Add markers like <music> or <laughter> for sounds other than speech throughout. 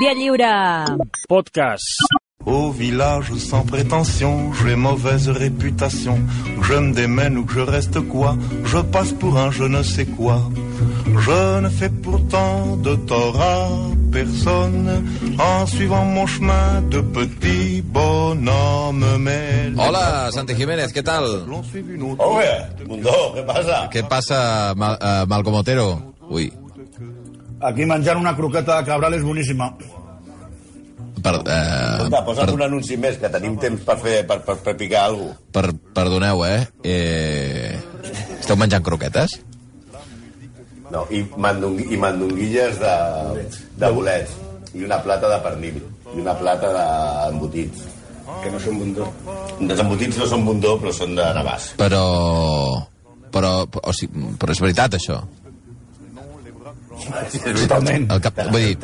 Via lliure. Podcast. Au village sans prétention, j'ai mauvaise réputation. Que je me démène ou que je reste quoi, je passe pour un je ne sais quoi. Je ne fais pourtant de tort à personne en suivant mon chemin de petit bonhomme. Mais Hola, Santi Jiménez, què tal? Home, Mundó, què passa? Què passa, Mal uh, Malcom Otero? Ui, Aquí menjant una croqueta de cabral és boníssima. per, uh, Escolta, posa'm per, un anunci més, que tenim temps per, fer, per, per, per picar alguna cosa. per, perdoneu, eh? eh? Esteu menjant croquetes? No, i, mandung, i mandonguilles de, de bolets, i una plata de pernil, i una plata d'embotits. Que no són bundó. Els embotits no són bundó, però són de Navàs. Però... Però, o sigui, però és veritat, això. Totalment. El cap, vull dir,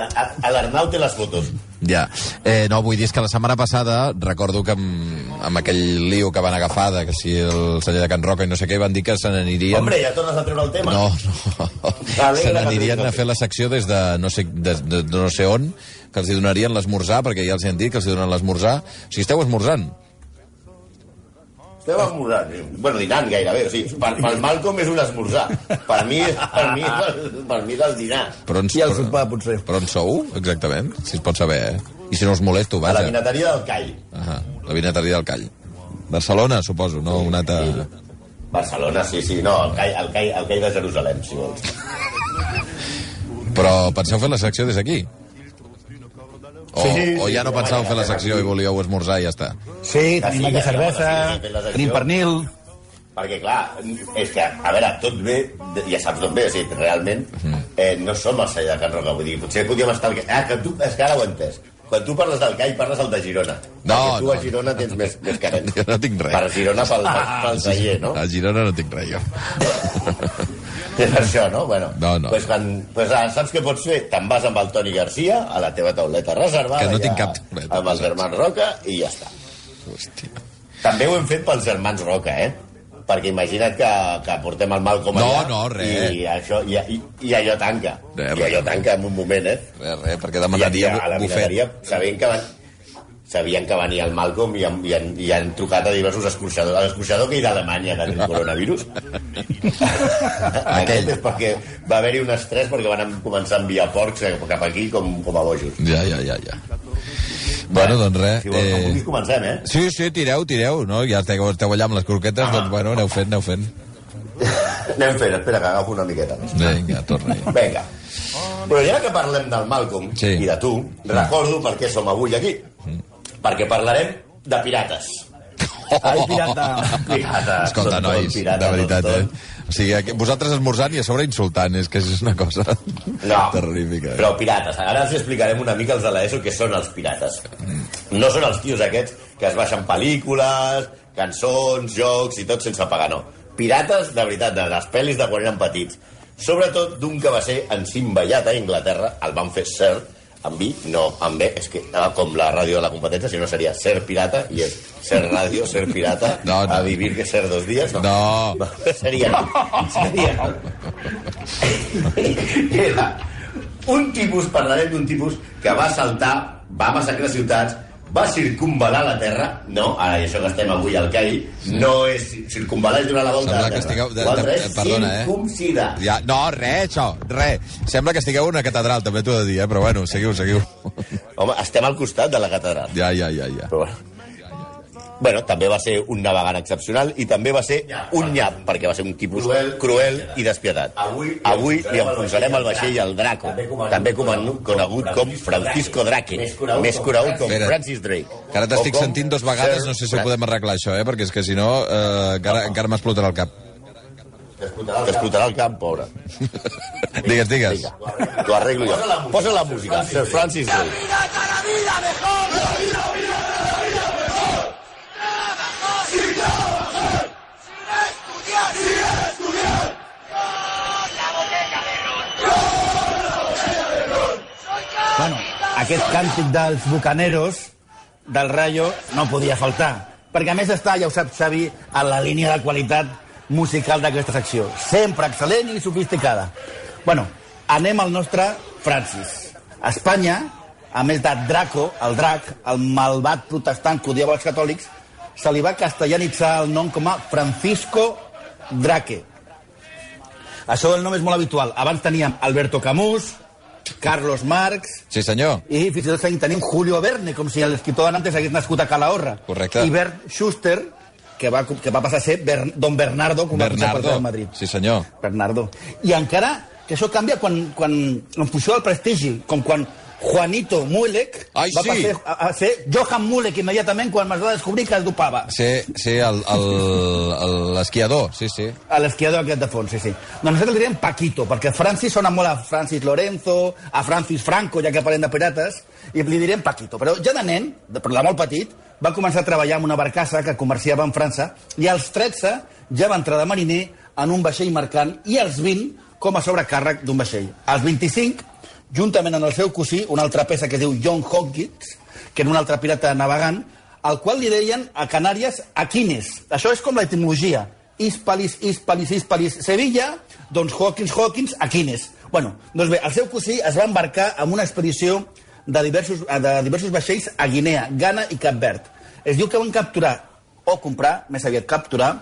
l'Arnau té les fotos. ja. Eh, no, vull dir, és que la setmana passada recordo que amb, amb aquell lío que van agafar, de que si el celler de Can Roca i no sé què, van dir que se n'anirien... Hombre, ja tornes a treure el tema. No, no. <laughs> Se n'anirien a fer la secció des de no sé, de, de, de no sé on, que els hi donarien l'esmorzar, perquè ja els hi han dit que els hi donen l'esmorzar. O sigui, esteu esmorzant. Estem esmorzant. sí. Bueno, dinant gairebé. O sigui, per, pel Malcolm és un esmorzar. Per mi, per mi, per, per mi és el dinar. Però on, I el però- sopar, potser. Però on sou, exactament? Si es pot saber, eh? I si no us molesto, A la vaja. vinateria del Call. Ahà, la vinateria del Call. Barcelona, suposo, no? Una altra... Barcelona, sí, sí. No, el Call, el Call, el Call de Jerusalem, si vols. Però penseu fer la secció des d'aquí? O, Sí, o ja no pensàveu fer la secció i volíeu esmorzar i ja està? Sí, Ah, tenim sí, aquí cervesa, sí, sí, tenim pernil... Perquè, clar, és que, a veure, tot bé, ja saps d'on ve, o sigui, realment eh, no som el celler de Can Roca, vull dir, potser podíem estar... Ah, que tu, és que ara ho he entès. Quan tu parles del CAI, parles el de Girona. No, Perquè tu no. a Girona tens més, més carents. <laughs> Jo no tinc res. Per Girona, pel, pel, pel celler, no? A Girona no tinc res, jo. <laughs> És això, no? Bueno, No, no. Pues quan, pues, ah, saps què pots fer? Te'n vas amb el Toni Garcia a la teva tauleta reservada. Que no tinc cap tauleta, Amb els germans Roca i ja està. Hòstia. També ho hem fet pels germans Roca, eh? Perquè imagina't que, que portem el mal com No, allà no, res. i, això, i, i, i allò tanca. Res, I allò res. tanca en un moment, eh? Res, res, perquè I, demanaria a la bufet. vinateria sabien que van, sabien que venia el Malcolm i han, i han, i han trucat a diversos escorxadors. L'escorxador que hi d'Alemanya, que té el <laughs> coronavirus. Aquest és perquè va haver-hi un estrès perquè van començar a enviar porcs cap aquí com, com a bojos. Ja, ja, ja, ja. Bueno, doncs res. Si vols, eh... Eh... vulguis, comencem, eh? Sí, sí, tireu, tireu, no? Ja esteu, esteu allà amb les croquetes, Ah. doncs bueno, aneu fent, aneu fent. <laughs> Anem fent, espera que agafo una miqueta més. Vinga, torna Vinga. Però ja que parlem del Malcolm Sí. i de tu, recordo per què som avui aquí. Perquè parlarem de pirates. Ai, pirata! Pirates. Escolta, són tot nois, pirates, de veritat, són eh? tot. O sigui, vosaltres esmorzant i a sobre insultant, és que és una cosa No, terrorífica. eh? però pirates. Ara els explicarem una mica els de l'ESO què són els pirates. No són els tios aquests que es baixen pel·lícules, cançons, jocs i tot sense pagar, no. Pirates, de veritat, de les pel·lis de quan eren petits. Sobretot d'un que va ser encimballat a Inglaterra, el van fer Sir, amb vi, no amb B, és que com la ràdio de la competència, si no seria Ser Pirata, i és Ser Ràdio, Ser Pirata, <laughs> No, no. a vivir que ser dos dies, no. No. Seria, seria... Era un tipus, parlarem d'un tipus que va saltar, va massacrar ciutats, va circunvalar la Terra, no, ara i això que estem avui al CAI, no és circunvalar és donar la volta Sembla a la que Terra. estigueu... De, L'altre de, és perdona, eh? circumcidar. Ja, no, res, això, res. Sembla que estigueu una catedral, també t'ho he de dir, eh? Però bueno, seguiu, seguiu. Home, estem al costat de la catedral. Ja, ja, ja, ja. Però bueno. Bueno, també va ser un navegant excepcional i també va ser un nyap, perquè va ser un tipus cruel, cruel i despietat. Avui, Avui li enfonsarem el vaixell al Draco, també conegut, conegut com Francisco Drake, més conegut com. Francis Drake. Que ara t'estic sentint dos vegades, Sir no sé si ho podem arreglar, això, eh? Perquè és que si no, eh, encara, encara m'explotarà el cap. T'explotarà el camp, pobre. <laughs> digues, digues. Vinga, t'ho arreglo jo. Posa la música, Sir Francis Drake. Bueno, aquest càntic dels bucaneros del Rayo no podia faltar. Perquè a més està, ja ho sap Xavi, a la línia de qualitat musical d'aquesta secció. Sempre excel·lent i sofisticada. Bueno, anem al nostre Francis. A Espanya a més de Draco, el drac, el malvat protestant que odiava els catòlics, se li va castellanitzar el nom com a Francisco Draque. Això el nom és molt habitual. Abans teníem Alberto Camus, Carlos Marx, Sí, senyor. i fins i tot tenim Julio Verne, com si l'escriptor de Nantes hagués nascut a Calahorra. Correcte. I Bert Schuster, que va, que va passar a ser Ber, Don Bernardo, com va Bernardo. de Madrid. Sí, senyor. Bernardo. I encara que això canvia quan, quan en funció del prestigi, com quan Juanito Mulek Ai, va sí. passar a, a ser Johan Mulek immediatament quan es va descobrir que es dopava. Sí, sí, l'esquiador, sí, sí. L'esquiador aquest de fons, sí, sí. Doncs nosaltres el diríem Paquito, perquè Francis sona molt a Francis Lorenzo, a Francis Franco, ja que parlem de pirates, i li direm Paquito. Però ja de nen, de, però de molt petit, va començar a treballar en una barcassa que comerciava en França, i als 13 ja va entrar de mariner en un vaixell mercant, i als 20 com a sobrecàrrec d'un vaixell. Als 25, juntament amb el seu cosí, una altra peça que es diu John Hawkins, que era un altre pirata navegant, al qual li deien a Canàries Aquines. Això és com la etimologia. Hispalis, Hispalis, Hispalis, Sevilla, doncs Hawkins, Hawkins, Aquines. Bueno, doncs bé, el seu cosí es va embarcar en una expedició de diversos, de diversos vaixells a Guinea, Ghana i Cap Verd. Es diu que van capturar, o comprar, més aviat capturar,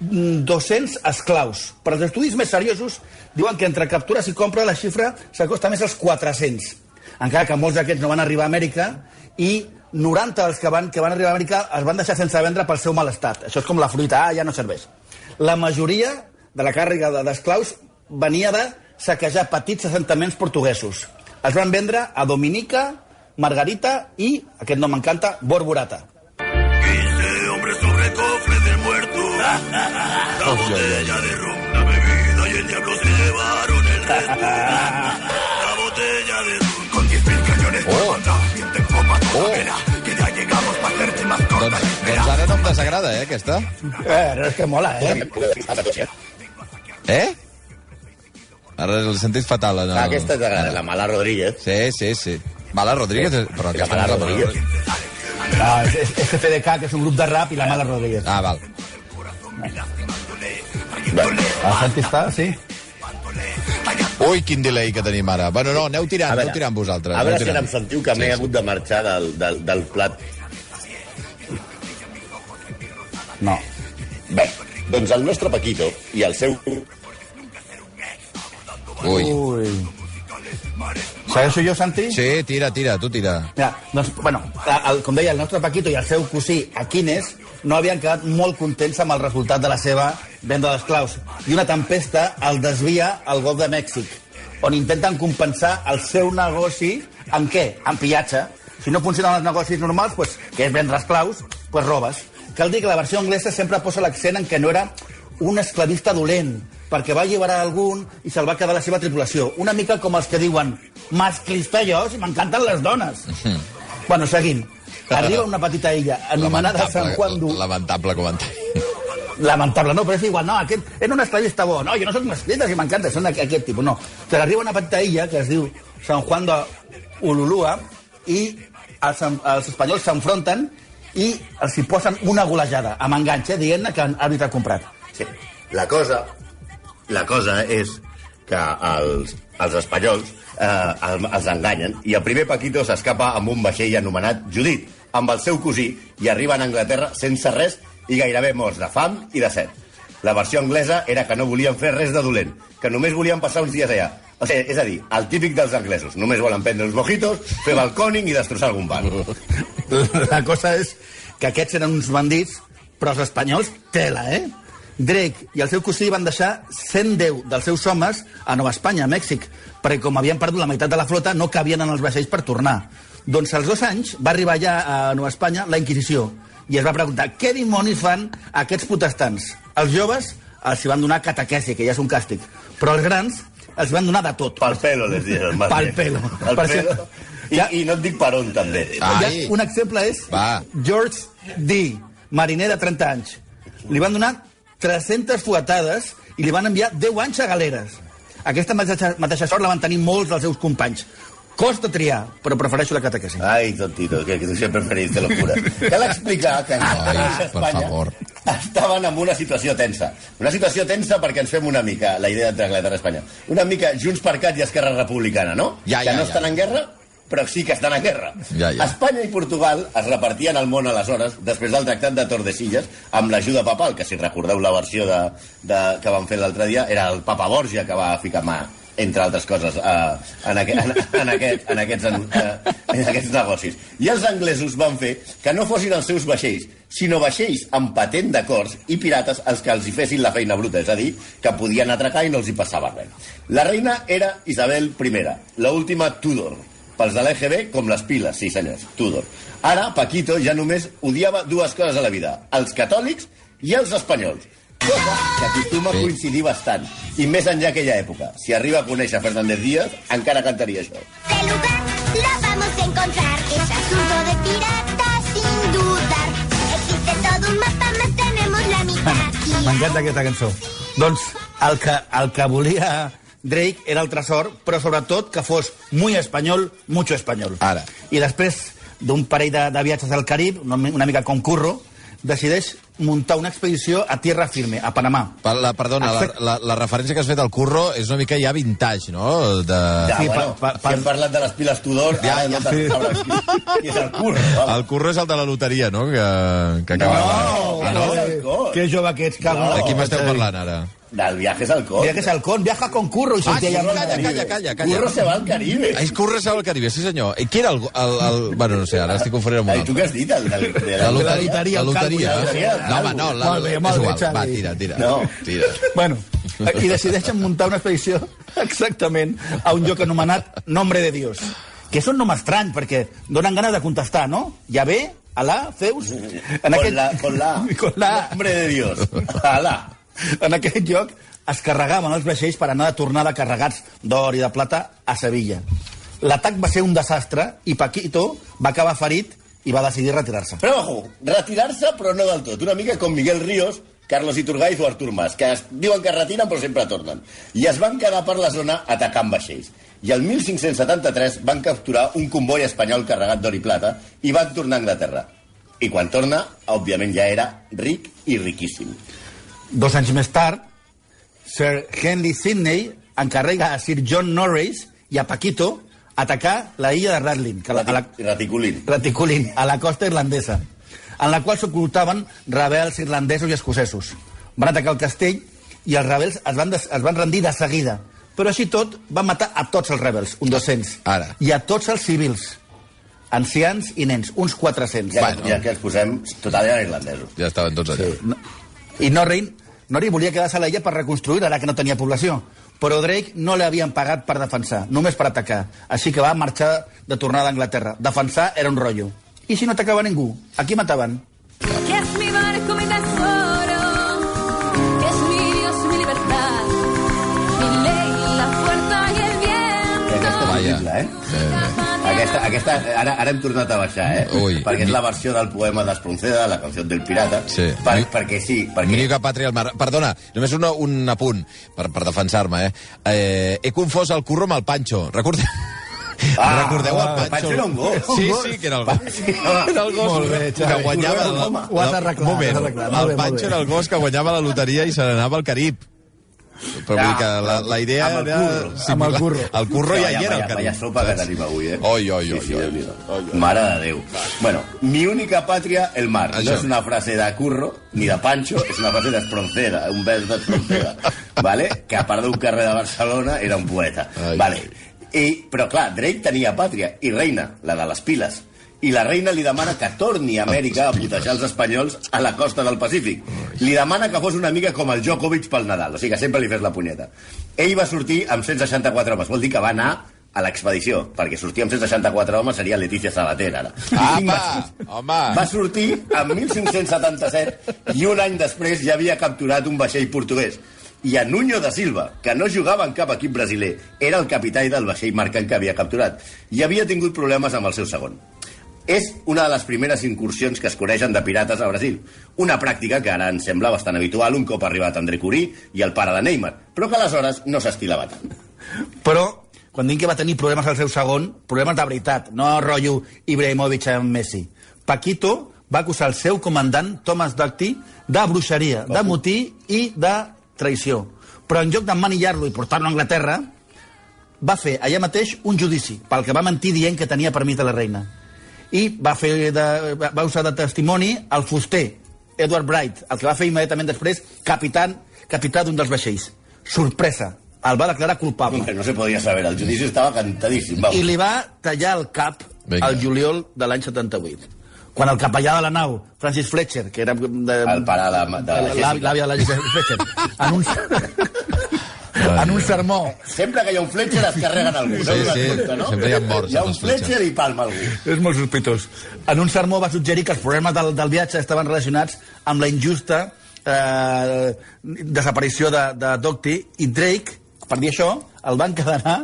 200 esclaus. Per als estudis més seriosos, diuen que entre captures i compra la xifra s'acosta més als 400. Encara que molts d'aquests no van arribar a Amèrica i 90 dels que van, que van arribar a Amèrica es van deixar sense vendre pel seu mal estat. Això és com la fruita, ah, ja no serveix. La majoria de la càrrega de- d'esclaus venia de saquejar petits assentaments portuguesos. Els van vendre a Dominica, Margarita i, aquest nom m'encanta, Borborata. La botella de ron, la bebida y el diablo se llevaron el resto. La botella de ron con 10.000 cañones por Oh. banda. Sienten copas con Oh. la vela, que ya llegamos para hacerte más corta Doncs, la espera. doncs ara no em desagrada, eh, aquesta. Eh, és que mola, eh? Eh? Ara el sentit fatal. En el... Ah, aquesta és de la Mala Rodríguez. Sí, sí, sí. Mala Rodríguez, és- però aquesta Mala no la Rodríguez. No, és, és, és CFDK, que és un grup de rap, i la Mala Rodríguez. Ah, val. El Santi està, sí. Ui, quin delay que tenim ara. Bueno, no, aneu tirant, veure, aneu tirant vosaltres. A veure si ara em sentiu que m'he Sí, hagut de marxar del, del, del plat. No. Bé, doncs el nostre Paquito i el seu... Ui. Ui. Segueixo jo, Santi? Sí, tira, tira, tu tira. Mira, doncs, bueno, el, com deia, el nostre Paquito i el seu cosí Aquines no havien quedat molt contents amb el resultat de la seva venda d'esclaus. I una tempesta el desvia al golf de Mèxic, on intenten compensar el seu negoci en què? En pillatge. Si no funcionen els negocis normals, pues, que és vendre esclaus, pues robes. Cal dir que la versió anglesa sempre posa l'accent en que no era un esclavista dolent, perquè va alliberar algun i se'l va quedar la seva tripulació. Una mica com els que diuen masclista jo, si m'encanten les dones. bueno, seguim. Arriba una petita illa anomenada San Juan du... lamentable comentari. Lamentable, no, però és igual, no, aquest era un esclavista bo, no, jo no soc un esclavista, si m'encanta, són aqu- aquest tipus, no. Però arriba una petita illa que es diu San Juan de Ululua i els, els espanyols s'enfronten i els hi posen una golejada, amb enganx, eh, dient que han àrbitre comprat. Sí. La cosa, la cosa és que els, els espanyols eh, el- els enganyen i el primer Paquito s'escapa amb un vaixell anomenat Judit, amb el seu cosí, i arriben a Anglaterra sense res i gairebé morts de fam i de set. La versió anglesa era que no volien fer res de dolent, que només volien passar uns dies allà. O sigui, és a dir, el típic dels anglesos. Només volen prendre uns mojitos, fer balcòning i destrossar algun banc. <laughs> La cosa és que aquests eren uns bandits, però els espanyols, tela, eh? Drake i el seu cosí van deixar 110 dels seus homes a Nova Espanya, a Mèxic, perquè com havien perdut la meitat de la flota, no cabien en els vaixells per tornar. Doncs als dos anys va arribar ja a Nova Espanya la Inquisició i es va preguntar què dimonis fan aquests protestants. Els joves els hi van donar catequesi, que ja és un càstig, però els grans els van donar de tot. Pel pelo, les diuen. Pel pelo. Pel Per pelo. això- I, Ja- I no et dic per on, també. Ah. Ja, Ai. un exemple és Va. George D., mariner de 30 anys. Li van donar 300 fuetades i li van enviar 10 anys a galeres. Aquesta mateixa, mateixa sort la van tenir molts dels seus companys. Costa triar, però prefereixo la catequesi. Ai, tontito, que, que tu sempre preferís locura. <laughs> Cal explicar que Anglaterra Ai, i per Espanya favor. estaven en una situació tensa. Una situació tensa perquè ens fem una mica la idea entre Anglaterra i Espanya. Una mica Junts per Cat i Esquerra Republicana, no? Ja, que ja, no ja. estan en guerra, però sí que estan a guerra. Ja, ja. Espanya i Portugal es repartien el món aleshores, després del tractat de Tordesillas, amb l'ajuda papal, que si recordeu la versió de, de, que van fer l'altre dia, era el papa Borgia que va ficar mà entre altres coses, eh, en, aqu en, en, aquest, en, aquests, en, eh, en aquests negocis. I els anglesos van fer que no fossin els seus vaixells, sinó vaixells amb patent de cors i pirates els que els hi fessin la feina bruta, és a dir, que podien atracar i no els hi passava res. La reina era Isabel I, l'última Tudor, pels de l'EGB com les piles, sí senyors, Tudor. Ara, Paquito ja només odiava dues coses a la vida, els catòlics i els espanyols. Que acostuma a coincidir bastant. I més enllà aquella època. Si arriba a conèixer Fernández Díaz, encara cantaria això. Este lugar la vamos a encontrar. Es asunto de piratas sin dudar. Existe todo un mapa, más tenemos la mitad. <laughs> M'encanta aquesta cançó. Doncs el que, el que volia Drake era el tresor, però sobretot que fos muy espanyol, mucho espanyol. Ara. I després d'un parell de, de viatges al Carib, una, mi- una mica com curro, decideix muntar una expedició a tierra firme, a Panamà. La, perdona, la, Exacte. la, la referència que has fet al curro és una mica ja vintage, no? De... Ja, Sí, bueno, pa- pa- pa- si hem parlat de les piles Tudor, Ja, ja. no te'n sabràs qui, <laughs> qui és el curro. vamos. El curro és el de la loteria, no? Que, que acabava... No, no? cor. Que jove que ets, en la De qui m'esteu parlant, ara? Del viajes al que és el con, viaja con curro i Ah, sortia sí, allà. calla, calla, calla, calla. Curro se va al Caribe. Ah, és Curro se va al Caribe, sí senyor. I qui era el... el, el... Bueno, no sé, ara estic confonent amb un Ai, tu altre. què has dit? El, el, de La loteria. La el loteria. la el No, home, no, la, Molt bé, és igual. Va, tira, tira. No. Tira. Bueno, i decideixen muntar una expedició <laughs> exactament a un lloc anomenat Nombre de Dios. Que és un nom estrany, perquè donen ganes de contestar, no? Yahvé, Alà, Zeus... Con la, con la, <laughs> Con la... Hombre de Dios. Alà. En aquest lloc es carregaven els vaixells per anar de tornada carregats d'or i de plata a Sevilla. L'atac va ser un desastre i Paquito va acabar ferit i va decidir retirar-se. Però, ojo, retirar-se, però no del tot. Una mica com Miguel Ríos, Carlos Iturgaiz o Artur Mas, que es diuen que es retiren però sempre tornen. I es van quedar per la zona atacant vaixells. I el 1573 van capturar un comboi espanyol carregat d'or i plata i van tornar a Anglaterra. I quan torna, òbviament ja era ric i riquíssim. Dos anys més tard, Sir Henry Sidney encarrega a Sir John Norris i a Paquito atacar la illa de Ratlin, que la, a la, Raticulín. Raticulin, a la costa irlandesa, en la qual s'ocultaven rebels irlandesos i escocesos. Van atacar el castell i els rebels es van, des, es van rendir de seguida. Però així tot, van matar a tots els rebels, un 200. Ara. I a tots els civils, ancians i nens, uns 400. Ja, Bueno. ja que els posem totalment irlandesos. Ja estaven tots allà. No- I Norrin, Norri volia quedar-se a l'illa per reconstruir ara que no tenia població. Però Drake no li havien pagat per defensar, només per atacar. Així que va marxar de tornada a Anglaterra. Defensar era un rotllo. I si no atacava ningú? A qui mataven? que es mi barco, mi tesoro, que es mi Dios, mi libertad, mi ley, la fuerza y el viento. aquesta és horrible, eh? Aquesta, aquesta, ara, ara hem tornat a baixar, eh? Ui. perquè és la versió del poema d'Espronceda, la canció del pirata. Sí. Per, Mi- perquè sí, perquè... Mínica pàtria al mar. Perdona, només una, un apunt per, per defensar-me, eh? eh? He confós el curro amb el Pancho. Recordeu? Ah, Recordeu el ah, Pancho? el Pancho era un gos. Sí, Un sí, que era el gos. Era el gos Molt bé, que Xavi. guanyava... Ho has- arreglat, un moment. El Pancho era el gos que guanyava la loteria i se n'anava al Carib. Però vull dir que la, la idea Amb el era... curro. Amb el curro. El curro ja hi Vaya- era al vaya- sopa que tenim avui, eh? Oi, oi, oi, Sí, sí, oi. Déu-n'hi-do. Mare de Déu. Bueno, mi única pàtria, el mar. Això. No és una frase de curro, ni de Pancho, és una frase d'Espronceda, un vers d'Espronceda, vale? que a part d'un carrer de Barcelona era un poeta. Ai. Vale. I, però clar, Drake tenia pàtria i reina, la de les piles. I la reina li demana que torni a Amèrica a putejar els espanyols a la costa del Pacífic. Li demana que fos una mica com el Djokovic pel Nadal, o sigui que sempre li fes la punyeta. Ell va sortir amb 164 homes, vol dir que va anar a l'expedició, perquè sortir amb 164 homes seria Letícia Sabater, ara. Apa, home. Va sortir en 1577 i un any després ja havia capturat un vaixell portuguès. I a Nuño da Silva, que no jugava en cap equip brasiler, era el capità del vaixell marcant que havia capturat, i havia tingut problemes amb el seu segon. És una de les primeres incursions que es coneixen de pirates a Brasil. Una pràctica que ara ens sembla bastant habitual un cop arribat André Curí i el pare de Neymar, però que aleshores no s'estilava tant. Però, quan dic que va tenir problemes al seu segon, problemes de veritat, no rotllo Ibrahimovic amb Messi. Paquito va acusar el seu comandant, Thomas Ducty, de bruixeria, de motí i de traïció. Però en lloc d'emmanillar-lo i portar-lo a Anglaterra, va fer allà mateix un judici pel que va mentir dient que tenia permís de la reina. I va, fer de, va va usar de testimoni el fuster, Edward Bright, el que va fer immediatament després capità, capità d'un dels vaixells. Sorpresa, el va declarar culpable. Hombre, no se podia saber, el judici estava cantadíssim. Vamos. I li va tallar el cap Vinga. al juliol de l'any 78. Quan el capellà de la nau, Francis Fletcher, que era... De, El pare de la- de la Jessica. L'àvia de la Jessica Fletcher, en un, <laughs> en un sermó Sempre que hi ha un Fletcher es carreguen algú. Sí, no? Sí, compte, no? sempre hi ha morts Hi ha amb un Fletcher. Fletcher i palma algú. És molt sospitós. En un sermó va suggerir que els problemes del, del viatge estaven relacionats amb la injusta eh, desaparició de, de Docty i Drake, per dir això, el van encadenar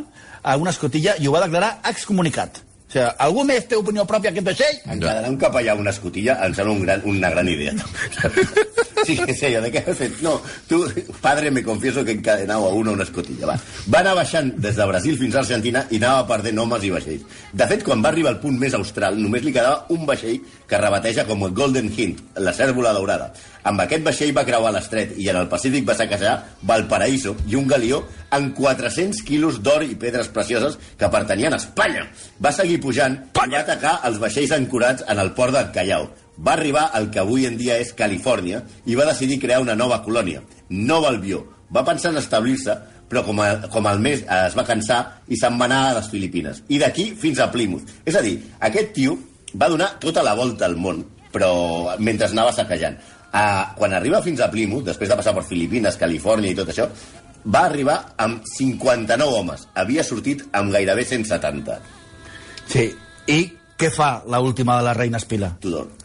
a una escotilla i ho va declarar excomunicat. O sigui, algú més té opinió pròpia a aquest vaixell? Encadenar un capellà a una escotilla em sembla un gran, una gran idea. <laughs> Sí, que sé, de què has fet? No, tu, padre, me confieso que he encadenado a uno a una escotilla. Va. va anar baixant des de Brasil fins a Argentina i anava perdent homes i vaixells. De fet, quan va arribar al punt més austral, només li quedava un vaixell que rebateja com el Golden Hint, la cèrvola daurada. Amb aquest vaixell va creuar l'estret i en el Pacífic va saquejar Valparaíso i un galió amb 400 quilos d'or i pedres precioses que pertanyien a Espanya. Va seguir pujant i va atacar els vaixells ancorats en el port de Callao. Va arribar al que avui en dia és Califòrnia i va decidir crear una nova colònia, Nova Albió. Va pensar en establir-se, però com, a, com el mes eh, es va cansar i se'n va anar a les Filipines. I d'aquí fins a Plymouth. És a dir, aquest tio va donar tota la volta al món, però mentre anava saquejant. Uh, quan arriba fins a Plymouth, després de passar per Filipines, Califòrnia i tot això, va arribar amb 59 homes. Havia sortit amb gairebé 170. Sí. I què fa la última de la reina Espila? Tudor.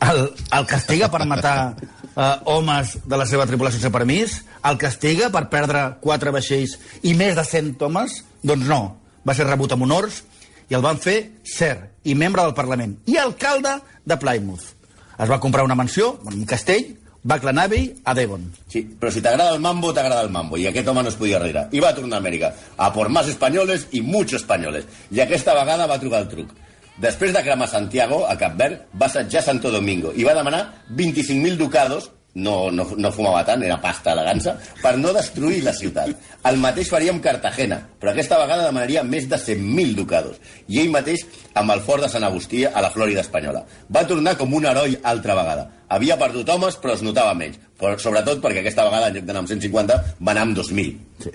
El, el castiga per matar eh, homes de la seva tripulació sense permís? El castiga per perdre quatre vaixells i més de 100 homes? Doncs no. Va ser rebut amb honors i el van fer ser i membre del Parlament i alcalde de Plymouth. Es va comprar una mansió, un castell, Abbey, a Devon. Sí, però si t'agrada el mambo, t'agrada el mambo. I aquest home no es podia arreglar. I va tornar a Amèrica, a por más españoles i muchos españoles. I aquesta vegada va trucar el truc. Després de cremar Santiago, a Cap Verd, va assetjar Santo Domingo i va demanar 25.000 ducados no, no, no fumava tant, era pasta elegança, per no destruir la ciutat. El mateix faria amb Cartagena, però aquesta vegada demanaria més de 100.000 ducados. I ell mateix amb el fort de Sant Agustí a la Florida espanyola. Va tornar com un heroi altra vegada. Havia perdut homes, però es notava menys. Però sobretot perquè aquesta vegada, en lloc d'anar amb 150, va anar amb 2.000. Sí.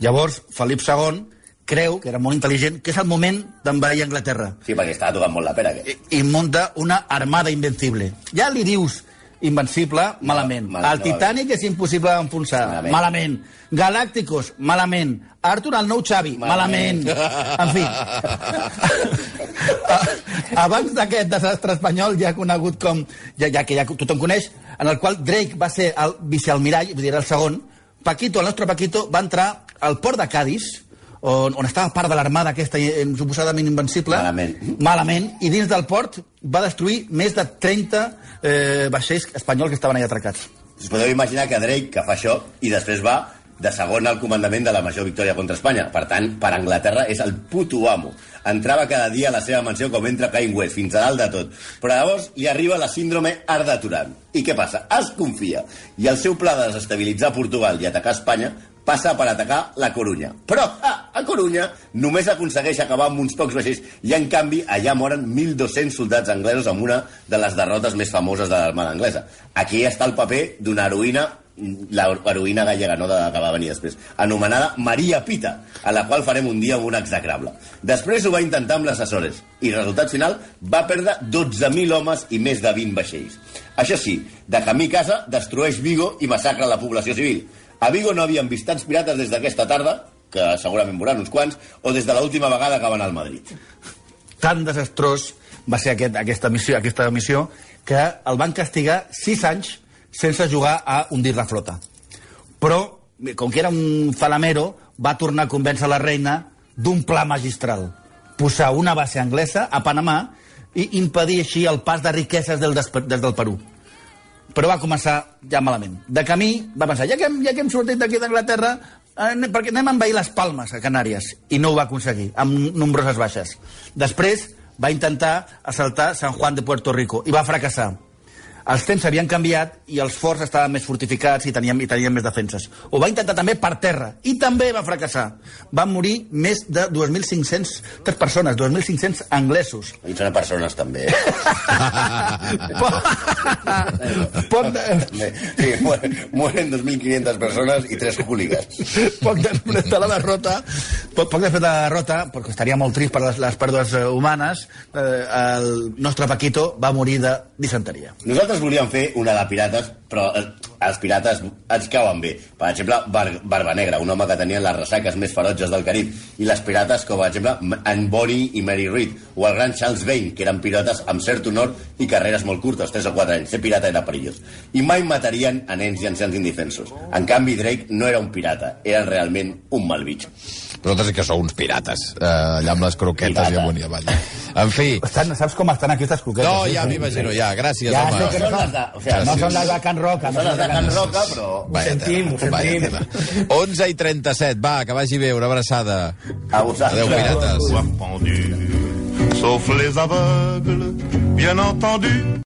Llavors, Felip II creu, que era molt intel·ligent, que és el moment d'envair Anglaterra. Sí, perquè estava tocant molt la pera, aquest. I, i munta una armada invencible. Ja li dius invencible, malament. mal, el no, Titanic és impossible d'enfonsar, Malament. malament. Galácticos, malament. Arthur el nou Xavi, malament. Malament. En fi. <laughs> Abans d'aquest desastre espanyol, ja conegut com, ja, ja que ja tothom coneix, en el qual Drake va ser el vicealmirall, vull dir, el segon, Paquito, el nostre Paquito, va entrar al port de Cádiz, on, on estava part de l'armada aquesta eh, suposadament invencible. Malament. Malament. I dins del port va destruir més de 30 eh, vaixells espanyols que estaven allà atracats. Us podeu imaginar que Drake, que fa això, i després va de segon al comandament de la major victòria contra Espanya. Per tant, per Anglaterra és el puto amo. Entrava cada dia a la seva mansió com entra Kanye West, fins a dalt de tot. Però llavors li arriba la síndrome Arda Turan. I què passa? Es confia. I el seu pla de desestabilitzar Portugal i atacar Espanya passa per atacar la Corunya. Però ah, a Corunya només aconsegueix acabar amb uns pocs vaixells i, en canvi, allà moren 1.200 soldats anglesos amb una de les derrotes més famoses de l'armada anglesa. Aquí està el paper d'una heroïna l'heroïna gallega, no que va venir després, anomenada Maria Pita, a la qual farem un dia un execrable. Després ho va intentar amb les Açores, i resultat final va perdre 12.000 homes i més de 20 vaixells. Això sí, de camí a casa, destrueix Vigo i massacra la població civil. A Vigo no havien vist tants pirates des d'aquesta tarda, que segurament veuran uns quants, o des de l'última vegada que van al Madrid. Tan desastrós va ser aquest, aquesta, missió, aquesta missió que el van castigar 6 anys sense jugar a hundir la flota. Però, com que era un falamero, va tornar a convèncer la reina d'un pla magistral. Posar una base anglesa a Panamà i impedir així el pas de riqueses del des, del Perú. Però va començar ja malament. De camí va pensar, ja que hem, ja que hem sortit d'aquí d'Anglaterra, eh, perquè anem a envair les Palmes, a Canàries. I no ho va aconseguir, amb nombroses baixes. Després va intentar assaltar San Juan de Puerto Rico i va fracassar. Els temps havien canviat i els forts estaven més fortificats i tenien, i tenien més defenses. Ho va intentar també per terra i també va fracassar. Van morir més de 2.500 persones, 2.500 anglesos. I són persones, també. <laughs> Poc, de, Sí, mueren, mueren 2.500 persones i 3 hooligans. poc després de la derrota, poc, poc després de la derrota, perquè estaria molt trist per les, les pèrdues eh, humanes, eh, el nostre Paquito va morir de disenteria. Nosaltres volíem fer una de pirates, però eh, els pirates ens cauen bé. Per exemple, Bar Barba Negra, un home que tenia les ressaques més ferotges del Carib, i les pirates com, per exemple, en Bonnie i Mary Reed, o el gran Charles Vane, que eren pirates amb cert honor i carreres molt curtes, 3 o 4 anys. Ser pirata era perillós. I mai matarien a nens i ancians indefensos. En canvi, Drake no era un pirata, era realment un malvitx. Vosaltres sí que sou uns pirates, eh, allà amb les croquetes Pirata. i amunt i avall. En fi, Estan, saps com estan aquí aquestes croquetes? no, ja m'imagino, ja, gràcies, Ja home. sé que no Són de- o sigui, no són les de Can Roca. Són les de Can Roca, però... Vaya sentim, tela, ho sentim. tela. 11 i 37, va, que vagi bé, una abraçada. A vosaltres. Adéu, pirates. Sauf les aveugles, bien entendu.